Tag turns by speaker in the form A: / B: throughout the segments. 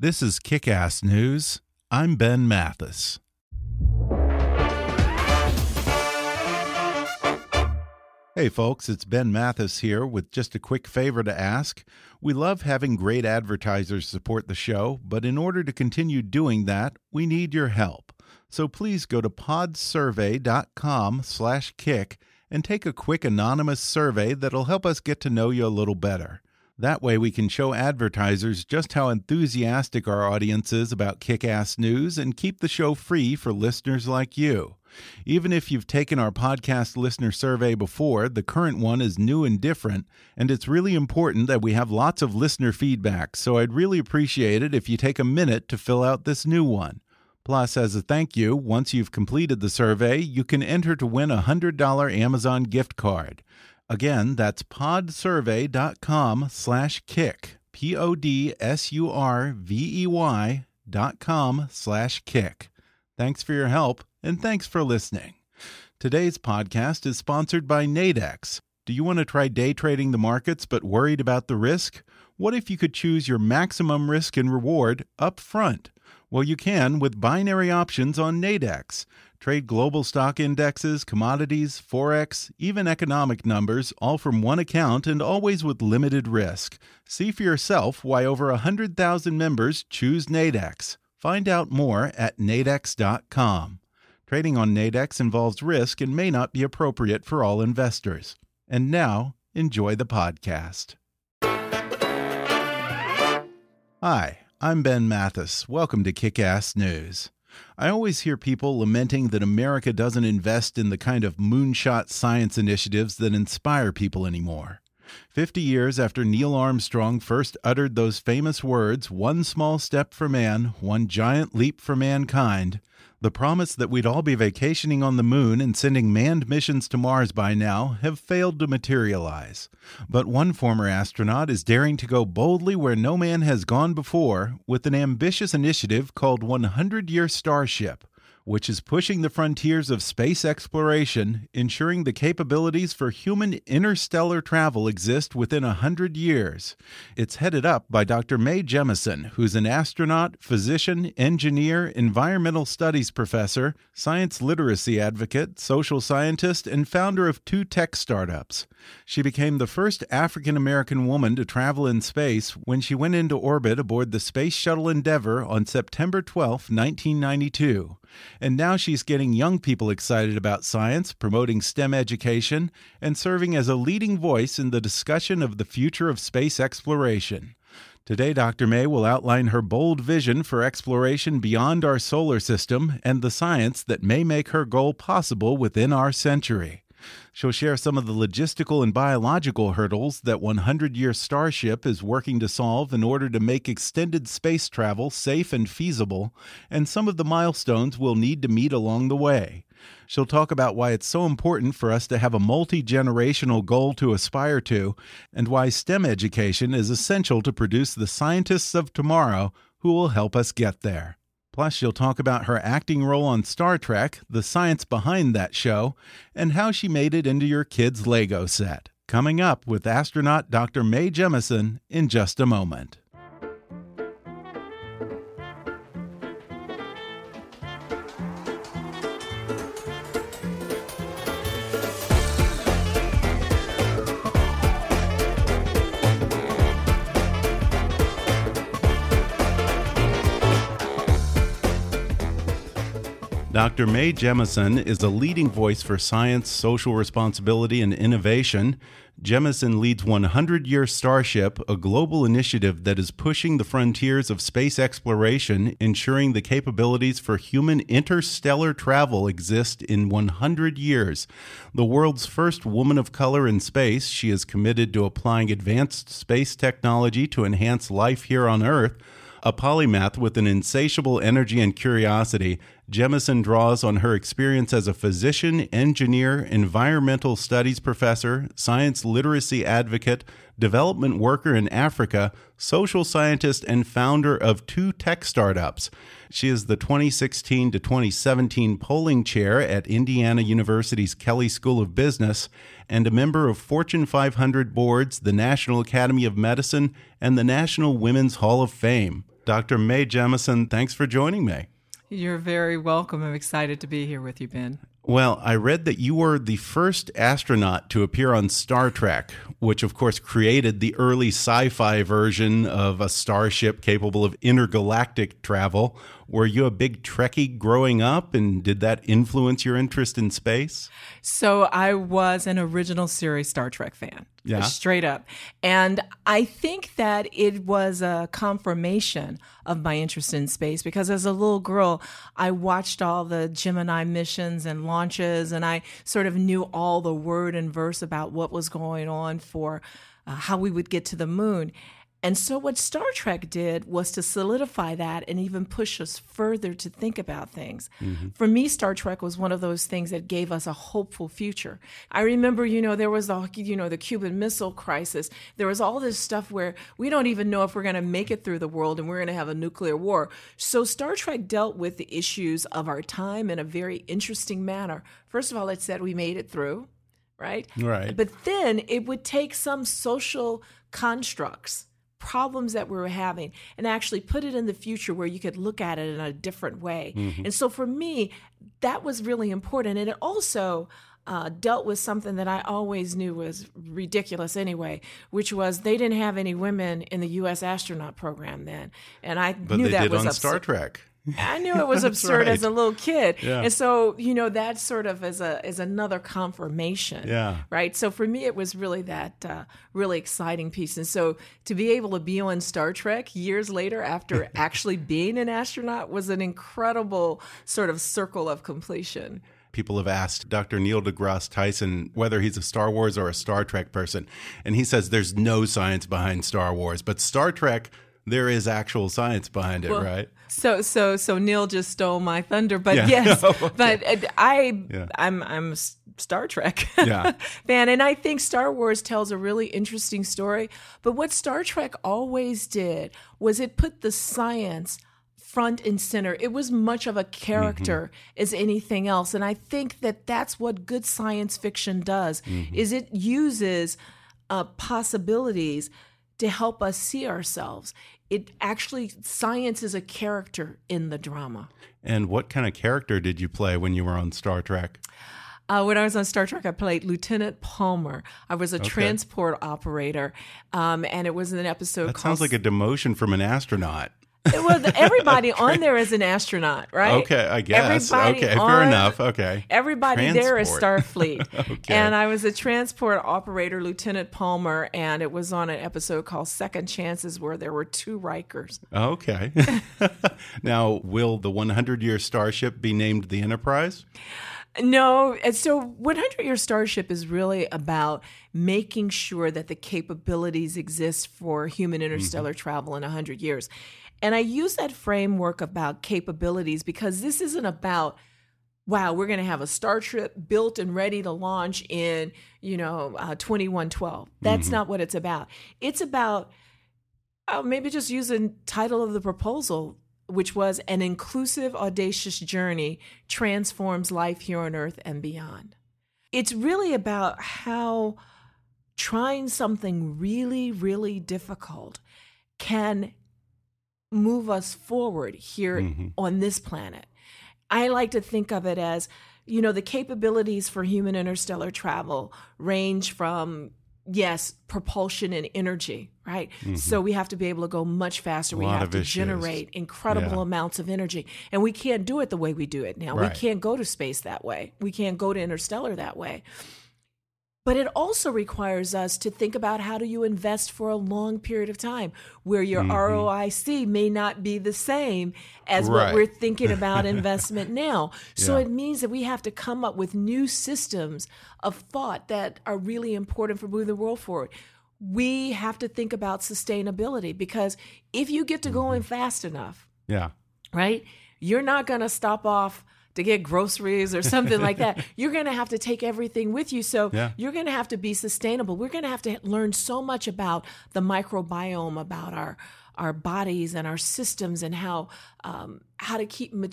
A: This is Kick Ass News. I'm Ben Mathis. Hey, folks, it's Ben Mathis here with just a quick favor to ask. We love having great advertisers support the show, but in order to continue doing that, we need your help. So please go to podsurvey.com/kick and take a quick anonymous survey that'll help us get to know you a little better. That way, we can show advertisers just how enthusiastic our audience is about kick ass news and keep the show free for listeners like you. Even if you've taken our podcast listener survey before, the current one is new and different, and it's really important that we have lots of listener feedback, so I'd really appreciate it if you take a minute to fill out this new one. Plus, as a thank you, once you've completed the survey, you can enter to win a $100 Amazon gift card. Again, that's podsurvey.com slash kick. P O D S U R V E Y dot com slash kick. Thanks for your help and thanks for listening. Today's podcast is sponsored by Nadex. Do you want to try day trading the markets but worried about the risk? What if you could choose your maximum risk and reward up front? Well, you can with binary options on Nadex. Trade global stock indexes, commodities, forex, even economic numbers, all from one account and always with limited risk. See for yourself why over 100,000 members choose Nadex. Find out more at nadex.com. Trading on Nadex involves risk and may not be appropriate for all investors. And now, enjoy the podcast. Hi. I'm Ben Mathis. Welcome to Kick Ass News. I always hear people lamenting that America doesn't invest in the kind of moonshot science initiatives that inspire people anymore. Fifty years after Neil Armstrong first uttered those famous words, one small step for man, one giant leap for mankind, the promise that we'd all be vacationing on the moon and sending manned missions to Mars by now have failed to materialize. But one former astronaut is daring to go boldly where no man has gone before with an ambitious initiative called 100 Year Starship which is pushing the frontiers of space exploration, ensuring the capabilities for human interstellar travel exist within a hundred years. It's headed up by Dr. Mae Jemison, who's an astronaut, physician, engineer, environmental studies professor, science literacy advocate, social scientist, and founder of two tech startups. She became the first African American woman to travel in space when she went into orbit aboard the Space Shuttle Endeavour on September 12, 1992. And now she's getting young people excited about science, promoting STEM education, and serving as a leading voice in the discussion of the future of space exploration. Today, Dr. Mae will outline her bold vision for exploration beyond our solar system and the science that may make her goal possible within our century. She'll share some of the logistical and biological hurdles that 100 Year Starship is working to solve in order to make extended space travel safe and feasible, and some of the milestones we'll need to meet along the way. She'll talk about why it's so important for us to have a multi generational goal to aspire to, and why STEM education is essential to produce the scientists of tomorrow who will help us get there. Plus, she'll talk about her acting role on Star Trek, the science behind that show, and how she made it into your kid's Lego set. Coming up with astronaut Dr. Mae Jemison in just a moment. Dr. Mae Jemison is a leading voice for science, social responsibility, and innovation. Jemison leads 100 Year Starship, a global initiative that is pushing the frontiers of space exploration, ensuring the capabilities for human interstellar travel exist in 100 years. The world's first woman of color in space, she is committed to applying advanced space technology to enhance life here on Earth. A polymath with an insatiable energy and curiosity, Jemison draws on her experience as a physician, engineer, environmental studies professor, science literacy advocate, development worker in Africa, social scientist, and founder of two tech startups. She is the 2016 to 2017 Poling chair at Indiana University's Kelley School of Business and a member of Fortune 500 boards, the National Academy of Medicine, and the National Women's Hall of Fame. Dr. Mae Jemison, thanks for joining me.
B: You're very welcome. I'm excited to be here with you, Ben.
A: Well, I read that you were the first astronaut to appear on Star Trek, which of course created the early sci fi version of a starship capable of intergalactic travel. Were you a big Trekkie growing up, and did that influence your interest in space?
B: So I was an original series Star Trek fan.
A: Yeah.
B: Straight up. And I think that it was a confirmation of my interest in space because as a little girl, I watched all the Gemini missions and launches, and I sort of knew all the word and verse about what was going on for uh, how we would get to the moon. And so, what Star Trek did was to solidify that and even push us further to think about things. Mm-hmm. For me, Star Trek was one of those things that gave us a hopeful future. I remember, you know, there was the, you know, the Cuban Missile Crisis. There was all this stuff where we don't even know if we're going to make it through the world and we're going to have a nuclear war. So, Star Trek dealt with the issues of our time in a very interesting manner. First of all, it said we made it through, right?
A: Right.
B: But then it would take some social constructs problems that we were having and actually put it in the future where you could look at it in a different way. Mm-hmm. And so for me, that was really important. And it also uh, dealt with something that I always knew was ridiculous anyway, which was they didn't have any women in the U.S. astronaut program then, and I
A: but
B: knew that
A: was
B: on
A: Star Trek.
B: I knew it was absurd
A: right.
B: as a little kid.
A: Yeah.
B: And so, you know, that sort of is a is another confirmation.
A: Yeah.
B: Right. So for me it was really that uh, really exciting piece. And so to be able to be on Star Trek years later after actually being an astronaut was an incredible sort of circle of completion
A: people have asked Dr. Neil deGrasse Tyson whether he's a Star Wars or a Star Trek person. And he says there's no science behind Star Wars, but Star Trek there is actual science behind it,
B: well,
A: right?
B: So, so, so Neil just stole my thunder, but
A: Yeah.
B: yes,
A: okay.
B: but uh, I,
A: Yeah.
B: I'm, I'm Star Trek
A: Yeah.
B: fan, and I think Star Wars tells a really interesting story. But what Star Trek always did was it put the science front and center. It was much of a character as anything else, and I think that that's what good science fiction does. Is it uses uh, possibilities to help us see ourselves. It actually science is a character in the drama.
A: And what kind of character did you play when you were on Star Trek?
B: Uh, when I was on Star Trek, I played Lieutenant Palmer. I was a transport operator, um, and it was an episode
A: That
B: called.
A: sounds like a demotion from an astronaut.
B: It was everybody on there is an astronaut, right?
A: Okay, I guess.
B: Everybody
A: okay, fair enough. Okay.
B: Everybody there is Starfleet.
A: Okay.
B: And I was a transport operator, Lieutenant Palmer, and it was on an episode called Second Chances where there were two Rikers.
A: Okay. now, will the 100 year Starship be named the Enterprise?
B: No, and so 100 Year Starship is really about making sure that the capabilities exist for human mm-hmm. interstellar travel in 100 years. And I use that framework about capabilities because this isn't about wow, we're going to have a star trip built and ready to launch in, you know, uh, 2112. That's not what it's about. It's about uh, maybe just use the title of the proposal, which was An Inclusive, Audacious Journey Transforms Life Here on Earth and Beyond. It's really about how trying something really, really difficult can move us forward here on this planet. I like to think of it as, you know, the capabilities for human interstellar travel range from yes, propulsion and energy, right? So we have to be able to go much faster. We
A: Mm-hmm.
B: have to
A: issues.
B: generate incredible
A: Yeah.
B: amounts of energy. And we can't do it the way we do it now. We can't go to space that way. We can't go to interstellar that way. But it also requires us to think about how do you invest for a long period of time where your ROIC may not be the same as
A: Mm-hmm. Right.
B: what we're thinking about investment now. So
A: Yeah.
B: it means that we have to come up with new systems of thought that are really important for moving the world forward. We have to think about sustainability because if you get to going
A: Mm-hmm.
B: fast enough,
A: Yeah.
B: right? You're not going to stop off to get groceries or something like that. You're going to have to take everything with you. So
A: Yeah.
B: you're going to have to be sustainable. We're going to have to learn so much about the microbiome, about our our bodies and our systems, and how um, how to keep ma-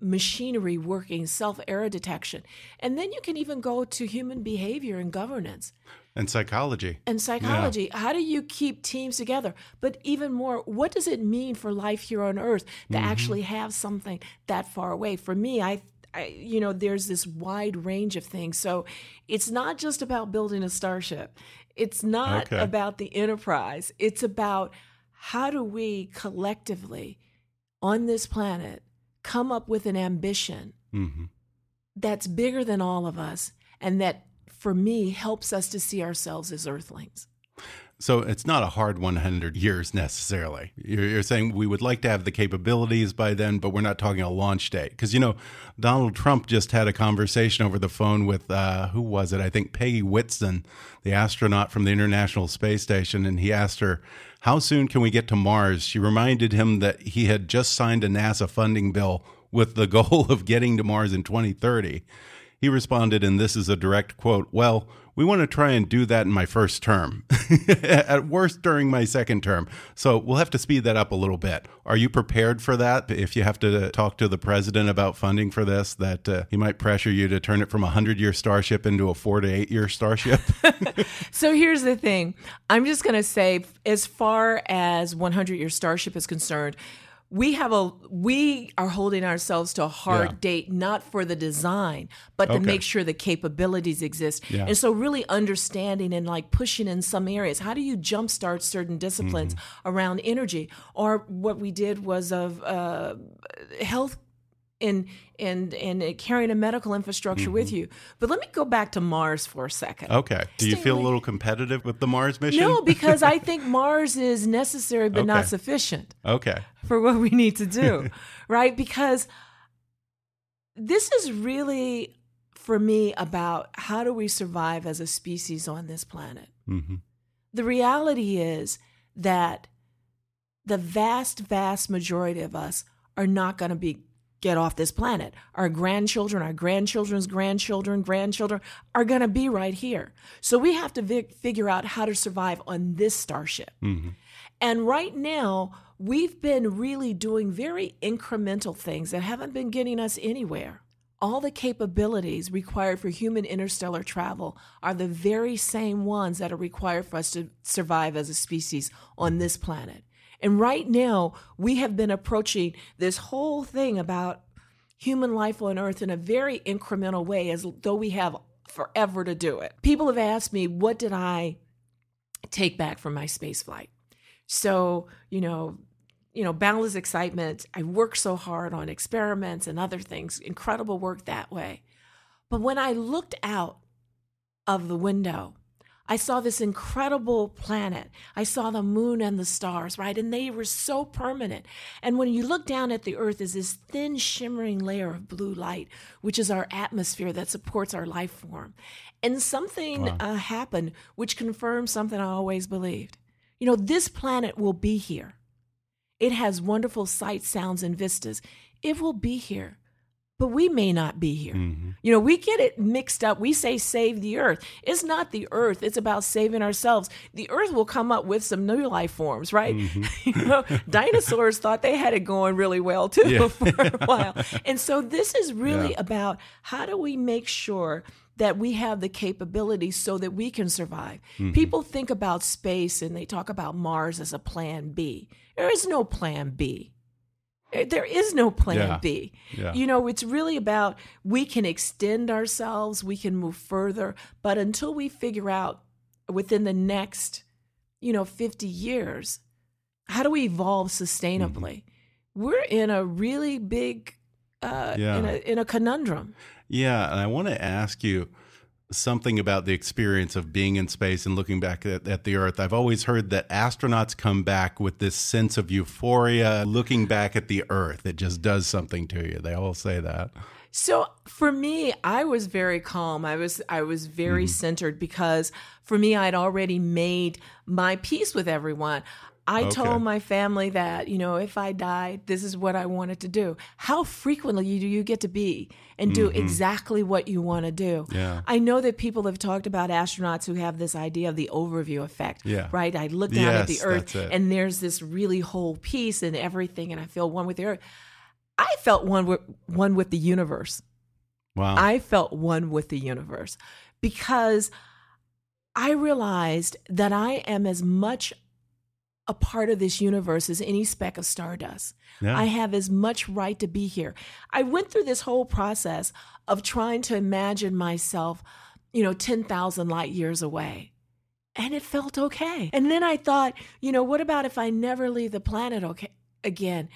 B: machinery working, self error detection, and then you can even go to human behavior and governance
A: And psychology.
B: and psychology. How do you keep teams together? But even more, what does it mean for life here on Earth to
A: Mm-hmm.
B: actually have something that far away? For me, I, I, you know, there's this wide range of things. So it's not just about building a starship. It's not
A: Okay.
B: about the enterprise. It's about how do we collectively on this planet come up with an ambition
A: hmm
B: that's bigger than all of us and that for me helps us to see ourselves as earthlings.
A: So it's not a hard 100 years necessarily. You're, saying we would like to have the capabilities by then, but we're not talking a launch date. Because, you know, Donald Trump just had a conversation over the phone with, uh, who was it? I think Peggy Whitson, the astronaut from the International Space Station. And he asked her, How soon can we get to Mars? She reminded him that he had just signed a NASA funding bill with the goal of getting to Mars in 2030. He responded, and this is a direct quote Well, we want to try and do that in my first term, at worst during my second term. So we'll have to speed that up a little bit. Are you prepared for that? If you have to talk to the president about funding for this, that uh, he might pressure you to turn it from a 100 year starship into a four to eight year starship?
B: So here's the thing I'm just going to say, as far as 100 Year Starship is concerned, we have a we are holding ourselves to a hard
A: Yeah.
B: date not for the design but to
A: Okay.
B: make sure the capabilities exist
A: Yeah.
B: and so really understanding and like pushing in some areas how do you jumpstart certain disciplines
A: Mm-hmm.
B: around energy or what we did was of uh, health and and and carrying a medical infrastructure with you but let me go back to mars for a second
A: okay. Do you feel a little competitive with the Mars mission?
B: no, because I think Mars is necessary but not sufficient
A: Okay.
B: for what we need to do, right? Because this is really, for me, about how do we survive as a species on this planet.
A: hmm
B: The reality is that the vast, vast majority of us are not going to be get off this planet. Our grandchildren, our grandchildren's grandchildren, grandchildren are going to be right here. So we have to vi- figure out how to survive on this starship.
A: hmm
B: And right now, we've been really doing very incremental things that haven't been getting us anywhere. All the capabilities required for human interstellar travel are the very same ones that are required for us to survive as a species on this planet. And right now, we have been approaching this whole thing about human life on Earth in a very incremental way, as though we have forever to do it. People have asked me, what did I take back from my space flight? So, you know, you know, boundless excitement. I worked so hard on experiments and other things, incredible work that way. But when I looked out of the window, I saw this incredible planet. I saw the moon and the stars, right? And they were so permanent. And when you look down at the earth, is this thin, shimmering layer of blue light, which is our atmosphere that supports our life form. And something uh, happened which confirmed something I always believed. You know, this planet will be here. It has wonderful sights, sounds, and vistas. It will be here, but we may not be here.
A: Mm-hmm.
B: You know, we get it mixed up. We say save the earth. It's not the earth, it's about saving ourselves. The earth will come up with some new life forms, right? you know, dinosaurs thought they had it going really well too
A: Yeah.
B: for a while. And so this is really
A: Yeah.
B: about how do we make sure that we have the capabilities so that we can survive.
A: Mm-hmm.
B: People think about space and they talk about Mars as a plan B. There is no plan B. There is no plan
A: Yeah.
B: B.
A: Yeah.
B: You know, it's really about we can extend ourselves, we can move further, but until we figure out within the next, you know, 50 years, how do we evolve sustainably? Mm-hmm. We're in a really big, uh, yeah. in, a, in a conundrum.
A: Yeah. And I want to ask you, something about the experience of being in space and looking back at, at, the Earth. I've always heard that astronauts come back with this sense of euphoria looking back at the Earth. It just does something to you. They all say that.
B: So for me, I was very calm. I was I was very mm -hmm. centered because for me, I'd already made my peace with everyone. I okay. told my family that, you know, if I died, this is what I wanted to do. How frequently do you get to be and do mm-hmm. exactly what you want to do?
A: Yeah.
B: I know that people have talked about astronauts who have this idea of the overview effect,
A: yeah.
B: right? I look down yes, at the earth and there's this really whole piece and everything and I feel one with the earth. I felt one with one with the universe.
A: Wow.
B: I felt one with the universe because I realized that I am as much a part of this universe as any speck of stardust. Yeah. I have as much right to be here. I went through this whole process of trying to imagine myself, you know, 10,000 light years away. And it felt okay. And then I thought, you know, what about if I never leave the planet okay again?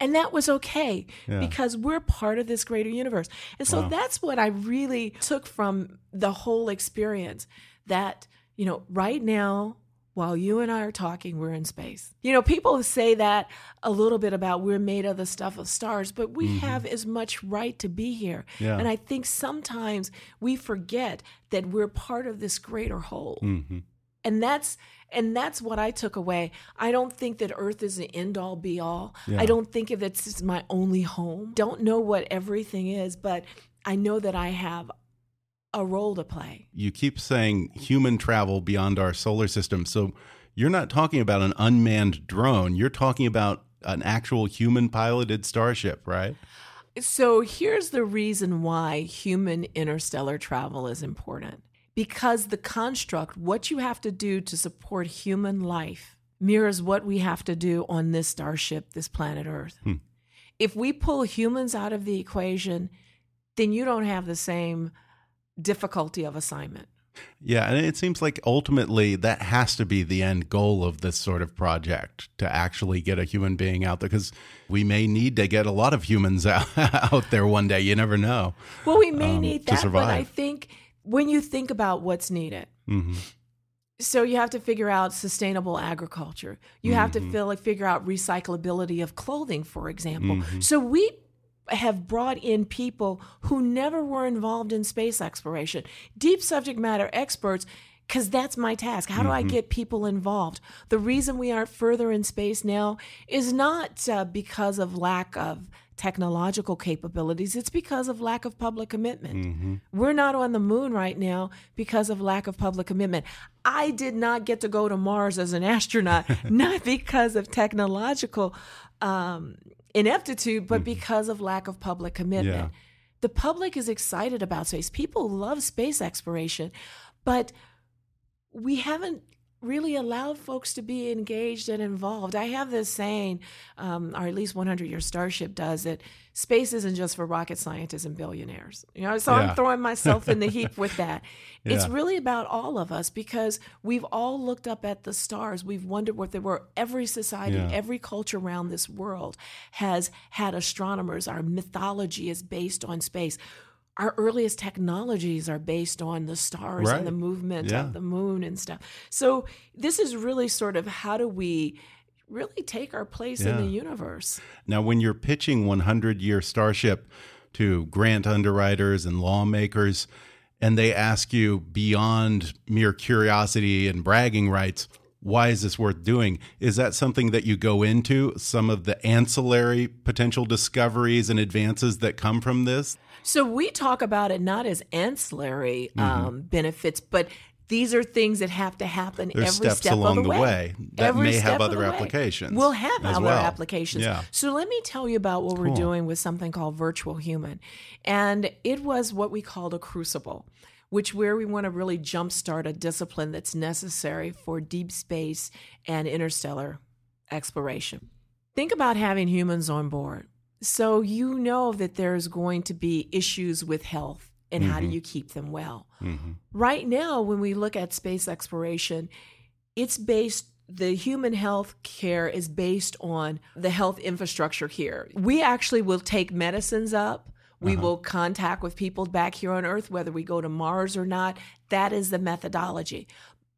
B: And that was okay yeah. because we're part of this greater universe. And so wow. that's what I really took from the whole experience that, you know, right now while you and I are talking, we're in space. You know, people say that a little bit about we're made of the stuff of stars, but we mm-hmm. have as much right to be here.
A: Yeah.
B: And I think sometimes we forget that we're part of this greater whole. Mm-hmm. And that's and that's what I took away. I don't think that Earth is the end all be all. Yeah. I don't think of it's my only home. Don't know what everything is, but I know that I have a role to play.
A: You keep saying human travel beyond our solar system. So you're not talking about an unmanned drone. You're talking about an actual human piloted starship, right?
B: So here's the reason why human interstellar travel is important. Because the construct, what you have to do to support human life, mirrors what we have to do on this starship, this planet Earth. Hmm. If we pull humans out of the equation, then you don't have the same difficulty of assignment.
A: Yeah, and it seems like ultimately that has to be the end goal of this sort of project to actually get a human being out there because we may need to get a lot of humans out, out there one day. You never know.
B: Well, we may um, need that, but I think when you think about what's needed, mm -hmm. so you have to figure out sustainable agriculture. You have mm -hmm. to mm-hmm. feel, like, figure out recyclability of clothing, for example. Mm -hmm. So we have brought in people who never were involved in space exploration, deep subject matter experts, because that's my task. How do I mm-hmm. get people involved? The reason we aren't further in space now is not uh, because of lack of technological capabilities, it's because of lack of public commitment. Mm-hmm. We're not on the moon right now because of lack of public commitment. I did not get to go to Mars as an astronaut, not because of technological um, ineptitude, but mm-hmm. because of lack of public commitment. Yeah. The public is excited about space. People love space exploration, but we haven't really allow folks to be engaged and involved. I have this saying, um, or at least 100 Year Starship does it space isn't just for rocket scientists and billionaires. You know, so yeah. I'm throwing myself in the heap with that. yeah. It's really about all of us because we've all looked up at the stars. We've wondered what they were. Every society, yeah. every culture around this world has had astronomers. Our mythology is based on space our earliest technologies are based on the stars right. and the movement yeah. of the moon and stuff. So this is really sort of how do we really take our place yeah. in the universe.
A: Now, when you're pitching 100 Year Starship to grant underwriters and lawmakers, and they ask you beyond mere curiosity and bragging rights, why is this worth doing? Is that something that you go into, some of the ancillary potential discoveries and advances that come from this?
B: So we talk about it not as ancillary mm -hmm. um, benefits, but these are things that have to happen
A: There's
B: every
A: steps
B: step
A: along
B: of the,
A: way.
B: way.
A: that
B: every
A: may have other applications.
B: We'll have other
A: well.
B: applications.
A: Yeah.
B: So let me tell you about what cool. we're doing with something called Virtual Human. And it was what we called a crucible, which where we want to really jumpstart a discipline that's necessary for deep space and interstellar exploration. Think about having humans on board. So you know that there's going to be issues with health and how do mm-hmm. you keep them well? Mm-hmm. Right now, when we look at space exploration, it's based the human health care is based on the health infrastructure here. We actually will take medicines up. We uh-huh. will contact with people back here on Earth, whether we go to Mars or not. That is the methodology.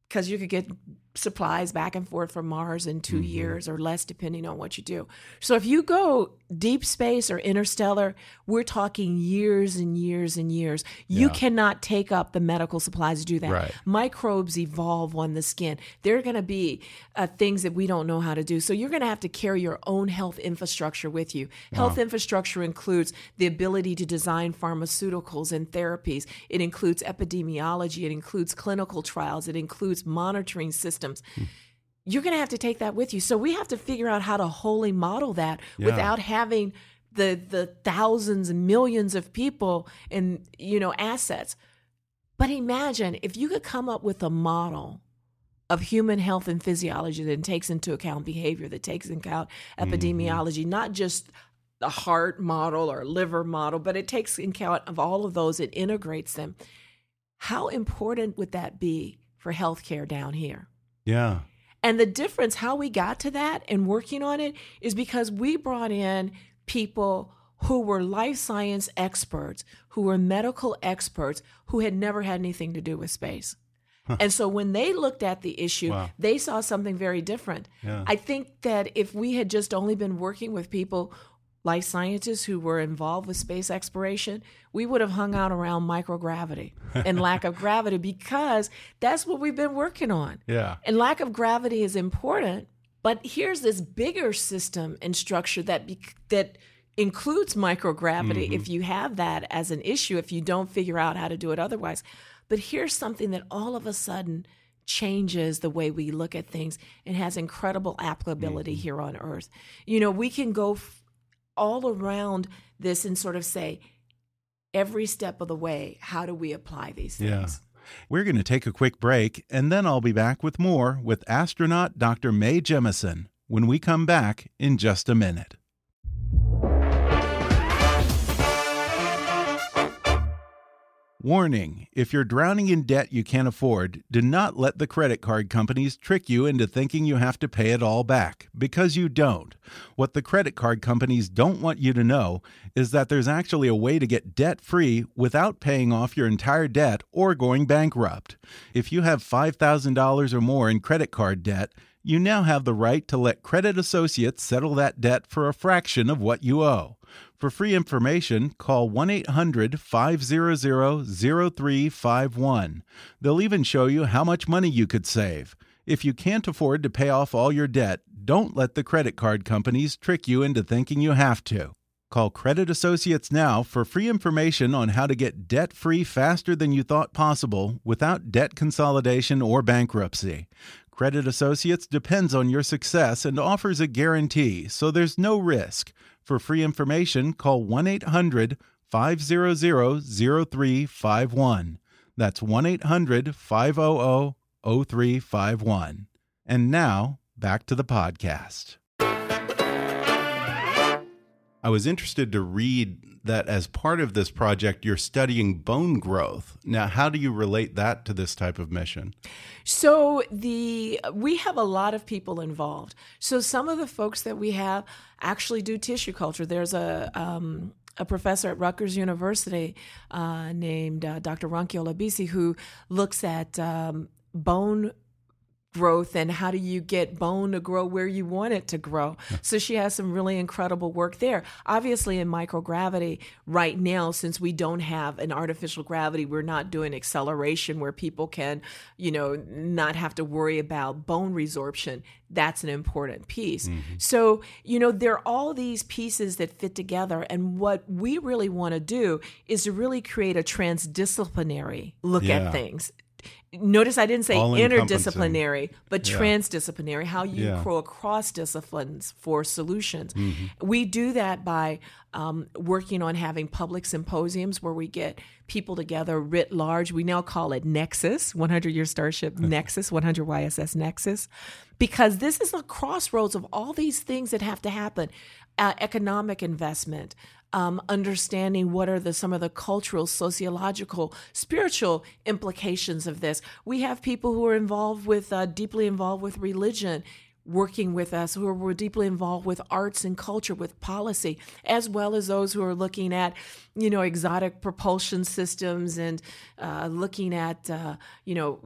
B: Because you could get supplies back and forth from Mars in 2 years or less, depending on what you do. So if you go deep space or interstellar, we're talking years and years and years. You
A: Yeah.
B: cannot take up the medical supplies to do that.
A: Right.
B: Microbes evolve on the skin. There are going to be uh, things that we don't know how to do. So you're going to have to carry your own health infrastructure with you. Health infrastructure includes the ability to design pharmaceuticals and therapies. It includes epidemiology. It includes clinical trials. It includes monitoring systems. You're going to have to take that with you. So we have to figure out how to wholly model that
A: Yeah.
B: without having the the thousands and millions of people and you know assets. But imagine if you could come up with a model of human health and physiology that takes into account behavior, that takes into account epidemiology, mm-hmm. not just the heart model or liver model, but it takes into account of all of those, it integrates them. How important would that be for healthcare down here?
A: Yeah.
B: And the difference, how we got to that and working on it, is because we brought in people who were life science experts, who were medical experts, who had never had anything to do with space. And so when they looked at the issue,
A: Wow.
B: they saw something very different.
A: Yeah.
B: I think that if we had just only been working with people, life scientists who were involved with space exploration, we would have hung out around microgravity and lack of gravity because that's what we've been working on.
A: Yeah.
B: And lack of gravity is important, but here's this bigger system and structure that be, that includes microgravity mm-hmm. if you have that as an issue if you don't figure out how to do it otherwise. But here's something that all of a sudden changes the way we look at things and has incredible applicability mm-hmm. here on earth. You know, we can go f- all around this and sort of say every step of the way, how do we apply these things?
A: Yeah. We're going to take a quick break, and then I'll be back with more with astronaut Dr. Mae Jemison when we come back in just a minute. Warning if you're drowning in debt you can't afford, do not let the credit card companies trick you into thinking you have to pay it all back, because you don't. What the credit card companies don't want you to know is that there's actually a way to get debt free without paying off your entire debt or going bankrupt. If you have $5,000 or more in credit card debt, you now have the right to let Credit Associates settle that debt for a fraction of what you owe. For free information, call 1 800 500 0351. They'll even show you how much money you could save. If you can't afford to pay off all your debt, don't let the credit card companies trick you into thinking you have to. Call Credit Associates now for free information on how to get debt free faster than you thought possible without debt consolidation or bankruptcy. Credit Associates depends on your success and offers a guarantee, so there's no risk. For free information, call 1 800 500 0351. That's 1 800 500 0351. And now, back to the podcast. I was interested to read that as part of this project, you're studying bone growth. Now, how do you relate that to this type of mission?
B: So the we have a lot of people involved. So some of the folks that we have actually do tissue culture. There's a um, a professor at Rutgers University uh, named uh, Dr. Ronke Olabisi who looks at um, bone growth and how do you get bone to grow where you want it to grow. So she has some really incredible work there. Obviously, in microgravity, right now, since we don't have an artificial gravity, we're not doing acceleration where people can, you know, not have to worry about bone resorption. That's an important piece. Mm-hmm. So, you know, there are all these pieces that fit together. And what we really want to do is to really create a transdisciplinary look
A: Yeah.
B: at things notice I didn't say interdisciplinary, but
A: Yeah.
B: transdisciplinary, how you
A: Yeah.
B: grow across disciplines for solutions.
A: Mm-hmm.
B: We do that by um, working on having public symposiums where we get people together writ large. We now call it Nexus, 100 Year Starship Nexus, 100 YSS Nexus, because this is the crossroads of all these things that have to happen uh, economic investment, um, understanding what are the some of the cultural, sociological, spiritual implications of this. We have people who are involved with uh, deeply involved with religion. Working with us, who are deeply involved with arts and culture, with policy, as well as those who are looking at, you know, exotic propulsion systems and uh, looking at, uh, you know,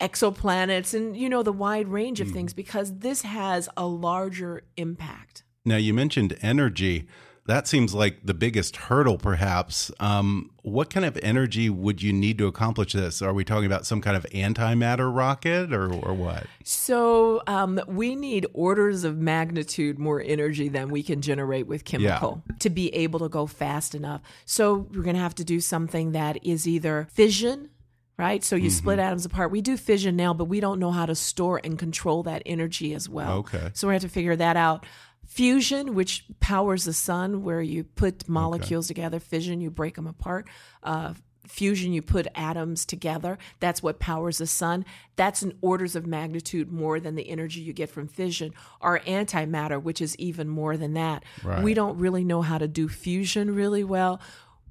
B: exoplanets and you know the wide range of things because this has a larger impact.
A: Now, you mentioned energy. That seems like the biggest hurdle, perhaps. Um, what kind of energy would you need to accomplish this? Are we talking about some kind of antimatter rocket or, or what?
B: So um, we need orders of magnitude more energy than we can generate with chemical to be able to go fast enough. So we're going to have to do something that is either fission. Right, so you split atoms apart. We do fission now, but we don't know how to store and control that energy as well.
A: Okay.
B: So we have to figure that out. Fusion, which powers the sun, where you put molecules together. Fission, you break them apart. Uh, fusion, you put atoms together. That's what powers the sun. That's in orders of magnitude more than the energy you get from fission. Or antimatter, which is even more than that.
A: Right.
B: We don't really know how to do fusion really well.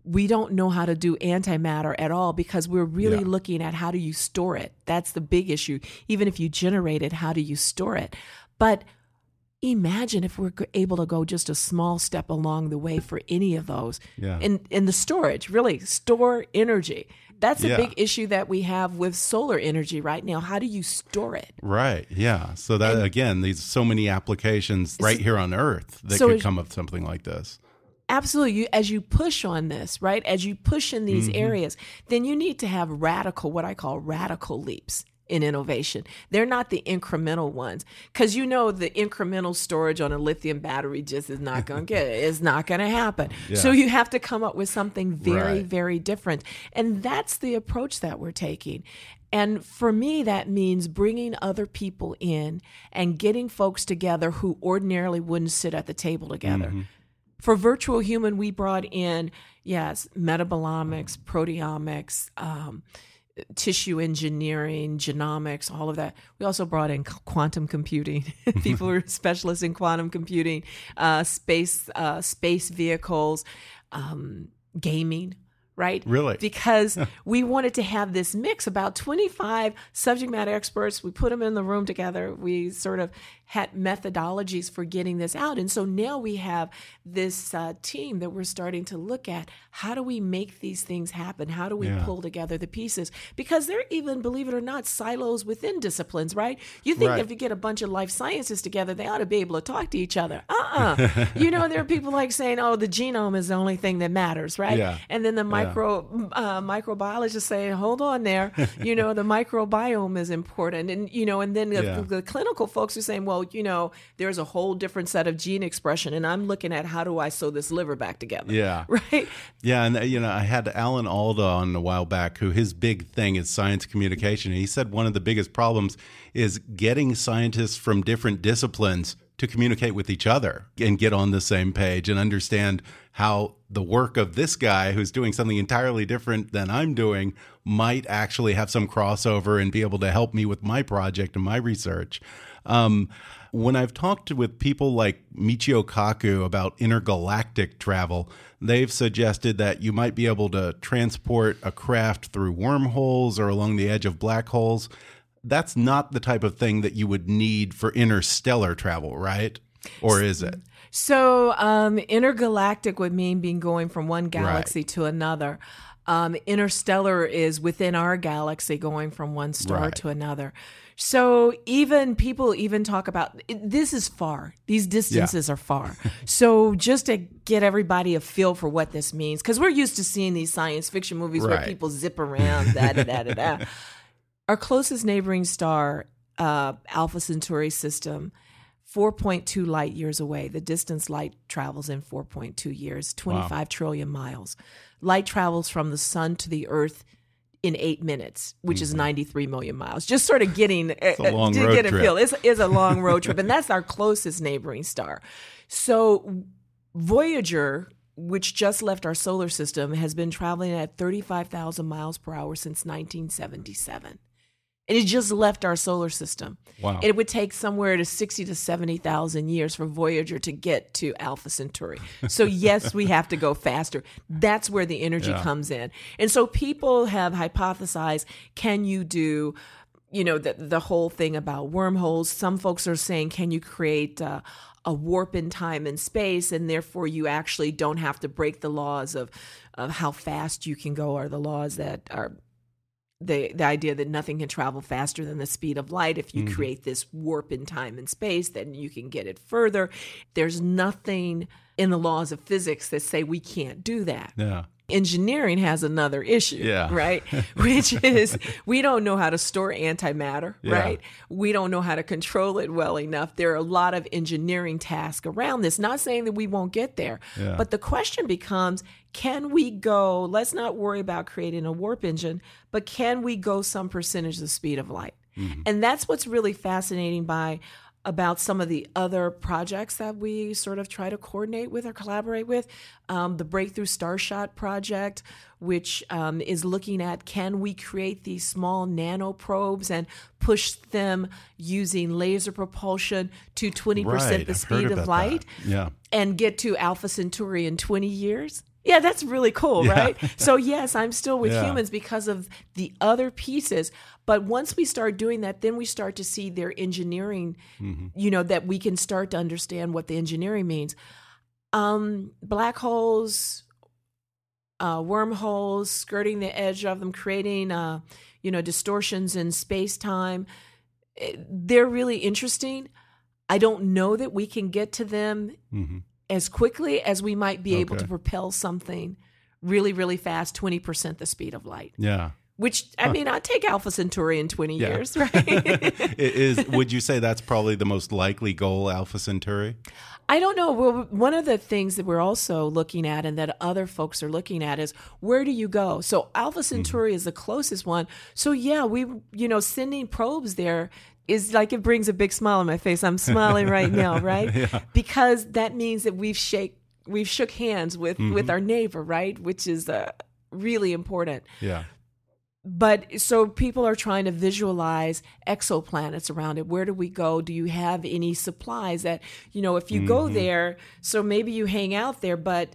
B: We don't know how to do antimatter at all because we're really
A: Yeah.
B: looking at how do you store it. That's the big issue. Even if you generate it, how do you store it? But imagine if we're able to go just a small step along the way for any of those
A: Yeah.
B: in in the storage really store energy that's a
A: Yeah.
B: big issue that we have with solar energy right now how do you store it
A: Right. Yeah. So that again, these so many applications right here on Earth that
B: So
A: could come of something like this.
B: absolutely you, as you push on this right as you push in these
A: Mm-hmm.
B: areas then you need to have radical what i call radical leaps in innovation. They're not the incremental ones. Because you know the incremental storage on a lithium battery just is not going to get it it's not going to happen so you have to come up with something very
A: Right.
B: very different. And that's the approach that we're taking. And for me, that means bringing other people in and getting folks together who ordinarily wouldn't sit at the table together. For virtual human, we brought in, yes, metabolomics, proteomics, um, tissue engineering, genomics, all of that. We also brought in quantum computing. People who are specialists in quantum computing, uh, space, uh, space vehicles, um, gaming. Right?
A: Really?
B: Because we wanted to have this mix about 25 subject matter experts. We put them in the room together. We sort of had methodologies for getting this out. And so now we have this uh, team that we're starting to look at. How do we make these things happen? How do we
A: Yeah.
B: pull together the pieces? Because there are even, believe it or not, silos within disciplines, right? You think
A: Right.
B: if you get a bunch of life sciences together, they ought to be able to talk to each other. Uh-uh. you know, there are people like saying, "Oh, the genome is the only thing that matters," right?
A: Yeah.
B: And then the micro uh, microbiologists say, "Hold on there, you know, the microbiome is important," and you know, and then the, the clinical folks are saying, "Well, you know, there's a whole different set of gene expression, and I'm looking at how do I sew this liver back together."
A: Yeah.
B: Right.
A: Yeah, and you know, I had Alan Alda on a while back, who his big thing is science communication. And he said one of the biggest problems is getting scientists from different disciplines to communicate with each other and get on the same page and understand how the work of this guy who's doing something entirely different than I'm doing might actually have some crossover and be able to help me with my project and my research. Um, when I've talked with people like Michio Kaku about intergalactic travel, they've suggested that you might be able to transport a craft through wormholes or along the edge of black holes. That's not the type of thing that you would need for interstellar travel, right? Or is it?
B: So, um, intergalactic would mean being going from one galaxy to another. Um, interstellar is within our galaxy, going from one star
A: Right.
B: to another. So, even people even talk about this is far. These distances are far. so, just to get everybody a feel for what this means, because we're used to seeing these science fiction movies where people zip around, da da da da da. Our closest neighboring star, uh, Alpha Centauri system, 4.2 light years away. The distance light travels in 4.2 years, twenty-five trillion miles. Light travels from the sun to the earth in eight minutes, which is mm-hmm. 93 million miles. Just sort of getting
A: a uh, uh, long
B: to
A: road
B: get a
A: trip.
B: feel. It's, it's a long road trip, and that's our closest neighboring star. So Voyager, which just left our solar system, has been traveling at 35,000 miles per hour since 1977. And it just left our solar system.
A: Wow.
B: It would take somewhere to 60 to 70,000 years for Voyager to get to Alpha Centauri. So, yes, we have to go faster. That's where the energy
A: Yeah.
B: comes in. And so, people have hypothesized can you do you know the the whole thing about wormholes. Some folks are saying, can you create uh, a warp in time and space, and therefore you actually don't have to break the laws of of how fast you can go, or the laws that are the the idea that nothing can travel faster than the speed of light. If you mm-hmm. create this warp in time and space, then you can get it further. There's nothing in the laws of physics that say we can't do that
A: Yeah.
B: engineering has another issue,
A: Yeah.
B: right? Which is we don't know how to store antimatter,
A: Yeah.
B: right? We don't know how to control it well enough. There are a lot of engineering tasks around this. Not saying that we won't get there,
A: Yeah.
B: but the question becomes can we go, let's not worry about creating a warp engine, but can we go some percentage of the speed of light? And that's what's really fascinating by about some of the other projects that we sort of try to coordinate with or collaborate with. Um, the Breakthrough Starshot project, which um, is looking at can we create these small nano probes and push them using laser propulsion to 20%
A: Right.
B: the
A: I've
B: speed of light
A: that. Yeah.
B: and get to Alpha Centauri in 20 years. Yeah, that's really cool,
A: Yeah.
B: right? So, yes, I'm still with
A: Yeah.
B: humans because of the other pieces. But once we start doing that, then we start to see their engineering,
A: Mm-hmm.
B: you know, that we can start to understand what the engineering means. Um, black holes, uh, wormholes, skirting the edge of them, creating, uh, you know, distortions in space time. They're really interesting. I don't know that we can get to them
A: hmm
B: as quickly as we might be able
A: Okay.
B: to propel something really, really fast, 20% the speed of light.
A: Yeah.
B: Which, I mean, I'd take Alpha Centauri in 20
A: Yeah.
B: years, right?
A: It is would you say that's probably the most likely goal, Alpha Centauri?
B: I don't know. Well, one of the things that we're also looking at and that other folks are looking at is where do you go? So Alpha mm-hmm. Centauri is the closest one. So yeah, we you know sending probes there is like it brings a big smile on my face. I'm smiling right now, right? Because that means that we've shake we've shook hands with with our neighbor, right? Which is uh, really important
A: Yeah.
B: but so people are trying to visualize exoplanets around it where do we go do you have any supplies that you know if you go there so maybe you hang out there but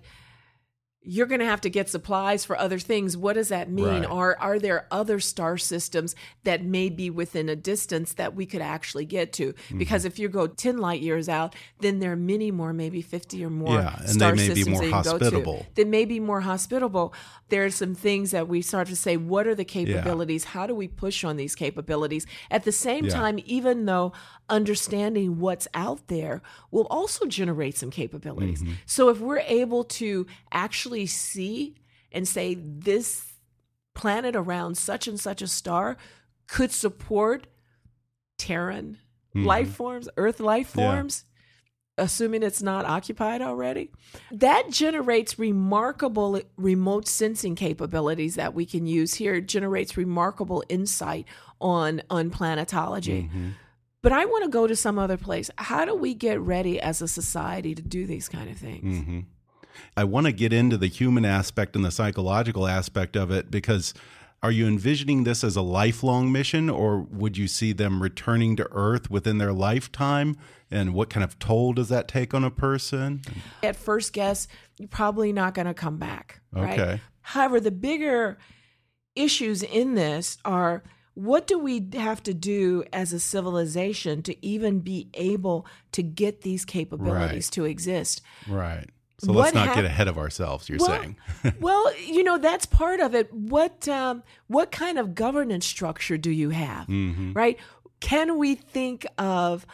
B: you're going to have to get supplies for other things what does that mean
A: Right.
B: are are there other star systems that may be within a distance that we could actually get to
A: Mm-hmm.
B: because if you go 10 light years out then there are many more maybe 50 or more
A: Yeah, and they
B: star
A: may be
B: systems
A: more
B: that you can go to
A: hospitable.
B: that may be more hospitable. There are some things that we start to say, what are the capabilities? How do we push on these capabilities? At the same
A: Yeah.
B: time, even though understanding what's out there will also generate some capabilities.
A: Mm-hmm.
B: So if we're able to actually see and say, this planet around such and such a star could support Terran life forms, Earth life
A: Mm-hmm. Yeah.
B: forms, assuming it's not occupied already. That generates remarkable remote sensing capabilities that we can use here. It generates remarkable insight on on planetology.
A: Mm-hmm.
B: But I want to go to some other place. How do we get ready as a society to do these kind of things?
A: Mm-hmm. I want to get into the human aspect and the psychological aspect of it because are you envisioning this as a lifelong mission or would you see them returning to Earth within their lifetime? And what kind of toll does that take on a person?
B: At first guess, you're probably not going to come back. Right?
A: Okay.
B: However, the bigger issues in this are what do we have to do as a civilization to even be able to get these capabilities
A: Right.
B: to exist?
A: Right. So let's not get ahead of ourselves, you're
B: well,
A: saying.
B: well, you know that's part of it. What um, what kind of governance structure do you have?
A: Mm-hmm.
B: Right? Can we think of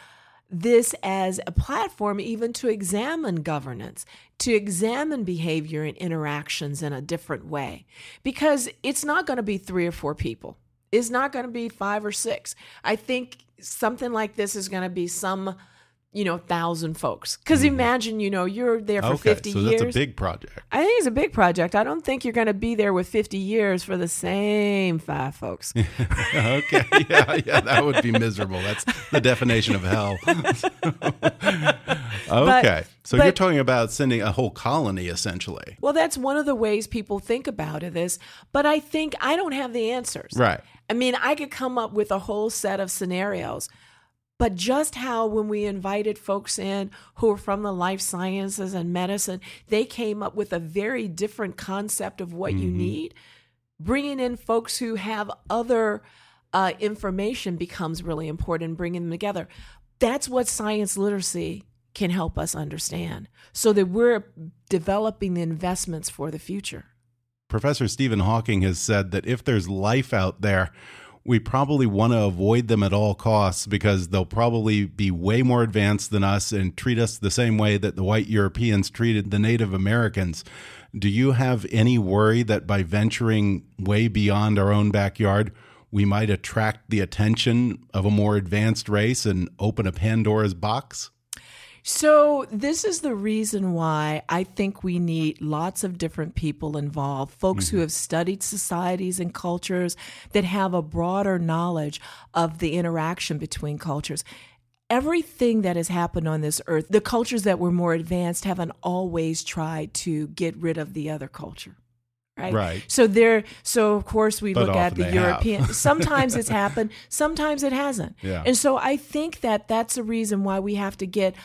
B: this as a platform even to examine governance, to examine behavior and interactions in a different way? Because it's not going to be three or four people. It's not going to be five or six. I think something like this is going to be some you know, thousand folks. Because mm-hmm. imagine, you know, you're there for
A: okay,
B: 50
A: so
B: years.
A: that's a big project.
B: I think it's a big project. I don't think you're going to be there with 50 years for the same five folks.
A: okay, yeah, yeah, that would be miserable. That's the definition of hell. okay, so you're talking about sending a whole colony, essentially.
B: well, that's one of the ways people think about it this, but I think I don't have the answers.
A: Right.
B: I mean, I could come up with a whole set of scenarios, but just how when we invited folks in who are from the life sciences and medicine, they came up with a very different concept of what you need. Bringing in folks who have other uh, information becomes really important, bringing them together. That's what science literacy can help us understand so that we're developing the investments for the future.
A: Professor Stephen Hawking has said that if there's life out there, we probably want to avoid them at all costs because they'll probably be way more advanced than us and treat us the same way that the white Europeans treated the Native Americans. Do you have any worry that by venturing way beyond our own backyard, we might attract the attention of a more advanced race and open a Pandora's box?
B: So, this is the reason why I think we need lots of different people involved, folks who have studied societies and cultures that have a broader knowledge of the interaction between cultures. Everything that has happened on this earth, the cultures that were more advanced haven't always tried to get rid of the other culture. Right.
A: Right.
B: So there so of course we
A: But
B: look at the. European sometimes it's happened, sometimes it hasn't.
A: Yeah.
B: And so I think that that's the reason why we have to get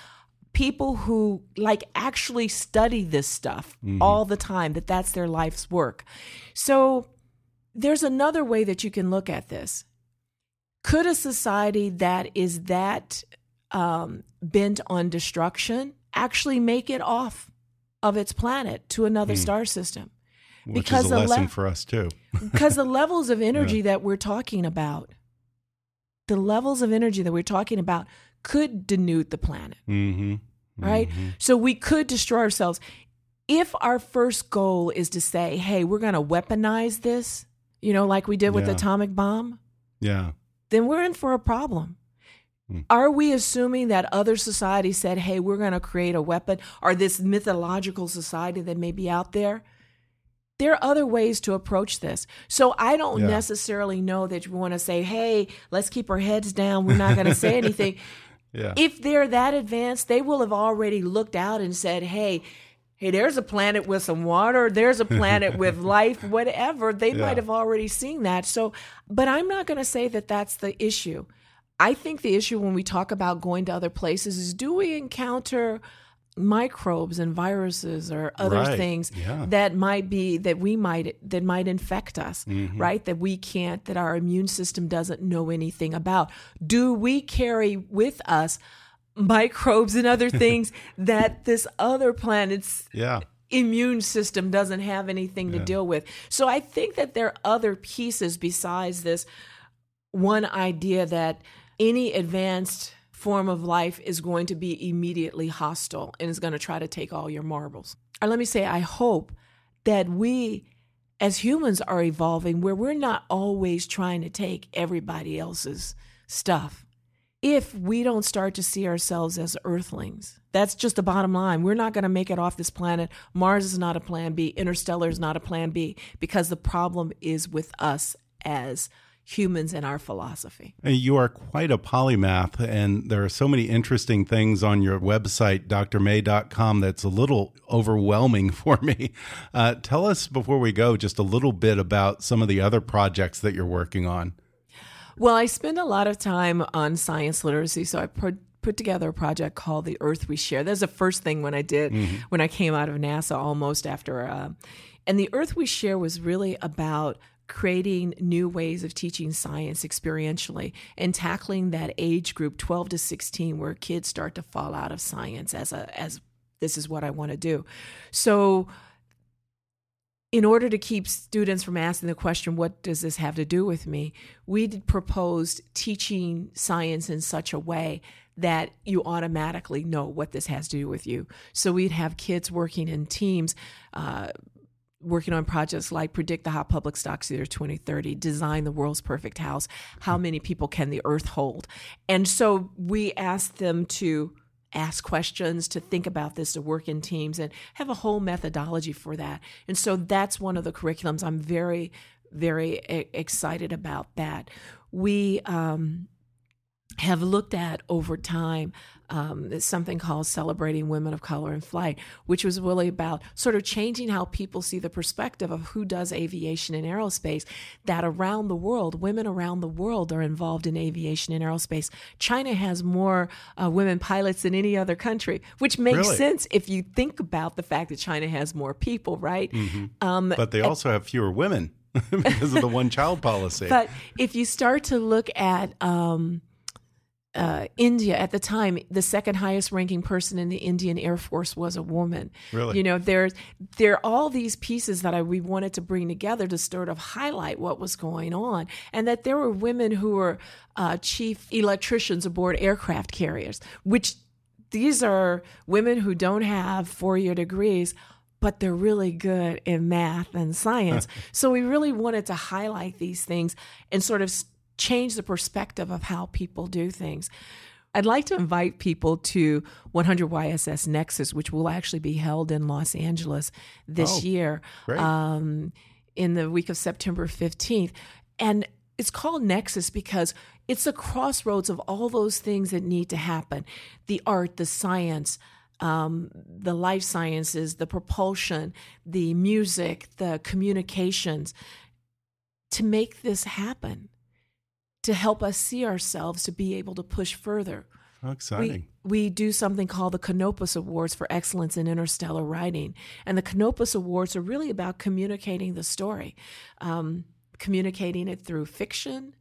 B: people who like actually study this stuff
A: Mm-hmm.
B: all the time that that's their life's work. So there's another way that you can look at this. Could a society that is that um, bent on destruction actually make it off of its planet to another star system?
A: Which
B: Because
A: is a lesson
B: le-
A: for us, too.
B: because the levels of energy that we're talking about, the levels of energy that we're talking about could denude the planet,
A: Mm hmm.
B: right? So we could destroy ourselves. If our first goal is to say, hey, we're going to weaponize this, you know, like we did with the atomic bomb,
A: Yeah.
B: then we're in for a problem. Are we assuming that other societies said, hey, we're going to create a weapon, or this mythological society that may be out there? There are other ways to approach this. So I don't
A: Yeah.
B: necessarily know that you want to say, hey, let's keep our heads down. We're not going to say anything.
A: Yeah.
B: If they're that advanced, they will have already looked out and said, hey, hey, there's a planet with some water, there's a planet with life, whatever. They
A: Yeah.
B: might have already seen that. So, but I'm not going to say that that's the issue. I think the issue when we talk about going to other places is do we encounter microbes and viruses or other
A: Right.
B: things
A: Yeah.
B: that might be that we might that might infect us
A: Mm-hmm.
B: right that we can't that our immune system doesn't know anything about do we carry with us microbes and other things that this other planet's
A: Yeah.
B: immune system doesn't have anything to deal with. So I think that there are other pieces besides this one idea that any advanced form of life is going to be immediately hostile and is going to try to take all your marbles. Or let me say, I hope that we as humans are evolving where we're not always trying to take everybody else's stuff if we don't start to see ourselves as earthlings. That's just the bottom line. We're not going to make it off this planet. Mars is not a plan B. Interstellar is not a plan B because the problem is with us as humans and our philosophy.
A: You are quite a polymath, and there are so many interesting things on your website, drmae.com, that's a little overwhelming for me. Uh, tell us before we go just a little bit about some of the other projects that you're working on.
B: Well, I spend a lot of time on science literacy, so I put put together a project called The Earth We Share. That's the first thing when I did when I came out of NASA almost after. Uh, and The Earth We Share was really about creating new ways of teaching science experientially and tackling that age group 12 to 16 where kids start to fall out of science as a as this is what I want to do. So in order to keep students from asking the question, what does this have to do with me? We proposed teaching science in such a way that you automatically know what this has to do with you. So we'd have kids working in teams. Uh, working on projects like predict the hot public stocks year 2030 design the world's perfect house how many people can the earth hold and so we asked them to ask questions, to think about this, to work in teams, and have a whole methodology for that. And so that's one of the curriculums. I'm very, very excited about that. We um, have looked at over time um, something called Celebrating Women of Color in Flight, which was really about sort of changing how people see the perspective of who does aviation and aerospace. That around the world, women around the world are involved in aviation and aerospace. China has more uh, women pilots than any other country, which makes
A: Really?
B: sense if you think about the fact that China has more people, right? Um,
A: But they also have fewer women because of the one child policy.
B: But if you start to look at um, uh, India at the time, the second highest ranking person in the Indian Air Force was a woman.
A: Really?
B: You know, there's there are all these pieces that I, we wanted to bring together to sort of highlight what was going on, and that there were women who were uh, chief electricians aboard aircraft carriers, which these are women who don't have four year degrees. But they're really good in math and science. so we really wanted to highlight these things and sort of change the perspective of how people do things. I'd like to invite people to 100 YSS Nexus, which will actually be held in Los Angeles this
A: Oh,
B: year um, in the week of September 15th. And it's called Nexus because it's the crossroads of all those things that need to happen the art, the science, um, the life sciences, the propulsion, the music, the communications to make this happen, to help us see ourselves, to be able to push further.
A: How exciting.
B: We, we do something called the Canopus Awards for Excellence in Interstellar Writing. And the Canopus Awards are really about communicating the story, um, communicating it through fiction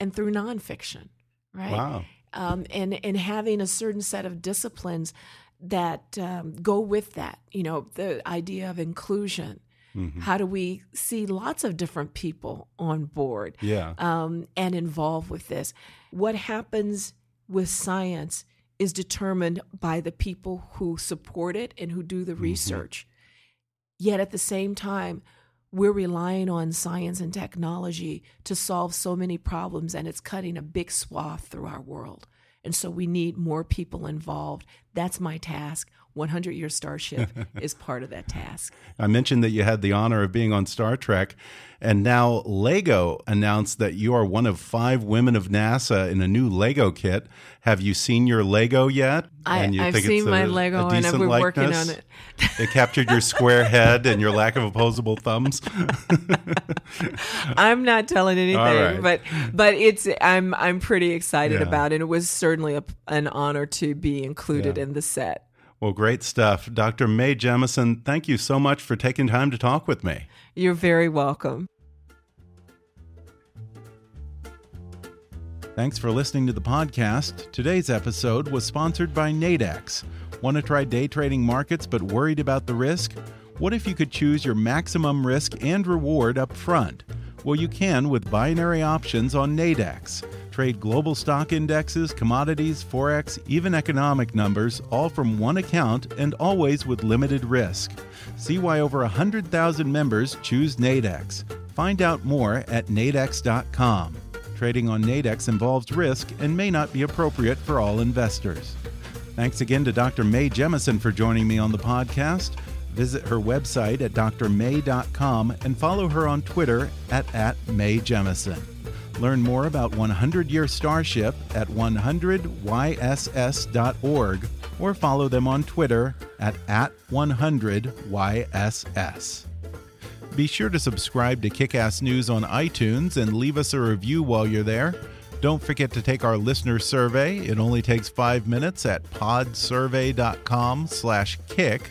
B: and through nonfiction, right?
A: Wow.
B: Um, and, and having a certain set of disciplines that um, go with that, you know, the idea of inclusion. How do we see lots of different people on board?
A: Yeah.
B: um, and involved with this. What happens with science is determined by the people who support it and who do the research. Yet at the same time, we're relying on science and technology to solve so many problems, and it's cutting a big swath through our world. And so we need more people involved. That's my task. 100 Year Starship is part of that task.
A: I mentioned that you had the honor of being on Star Trek, and now Lego announced that you are one of five women of NASA in a new Lego kit. Have you seen your Lego yet?
B: I,
A: And
B: I've
A: it's
B: seen my Lego
A: a
B: and
A: decent
B: we're working on it.
A: it captured your square head and your lack of opposable thumbs.
B: I'm not telling anything,
A: right.
B: but but it's I'm I'm pretty excited
A: Yeah.
B: about it. It was certainly a, an honor to be included
A: Yeah.
B: in the set.
A: Well, great stuff. Dr. Mae Jemison, thank you so much for taking time to talk with me.
B: You're very welcome.
A: Thanks for listening to the podcast. Today's episode was sponsored by Nadex. Want to try day trading markets but worried about the risk? What if you could choose your maximum risk and reward up front? Well, you can with binary options on Nadex. Trade global stock indexes, commodities, forex, even economic numbers, all from one account and always with limited risk. See why over 100,000 members choose Nadex. Find out more at nadex.com. Trading on Nadex involves risk and may not be appropriate for all investors. Thanks again to Dr. Mae Jemison for joining me on the podcast. Visit her website at drmae.com and follow her on Twitter at, at Mae Jemison. Learn more about 100 Year Starship at 100yss.org or follow them on Twitter at, at 100yss. Be sure to subscribe to Kickass News on iTunes and leave us a review while you're there. Don't forget to take our listener survey. It only takes five minutes at podsurvey.com/kick.